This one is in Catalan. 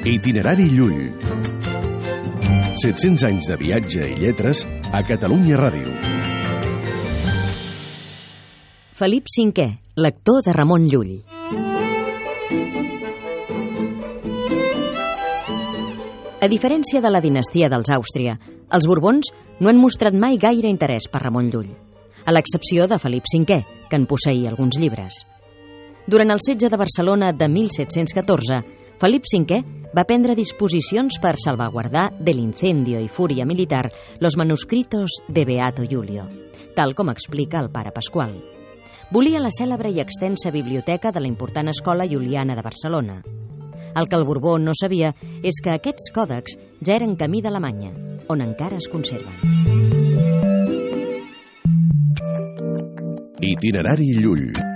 Itinerari Llull. 700 anys de viatge i lletres a Catalunya Ràdio. Felip V, lector de Ramon Llull. A diferència de la dinastia dels Àustria, els Borbons no han mostrat mai gaire interès per Ramon Llull, a l'excepció de Felip V, que en posseïa alguns llibres. Durant el setge de Barcelona de 1714, Felip V va prendre disposicions per salvaguardar de l'incendio i fúria militar los manuscritos de Beato Julio, tal com explica el pare Pasqual. Volia la cèlebre i extensa biblioteca de la important escola juliana de Barcelona. El que el Borbó no sabia és que aquests còdecs ja eren camí d'Alemanya, on encara es conserven. Itinerari Llull.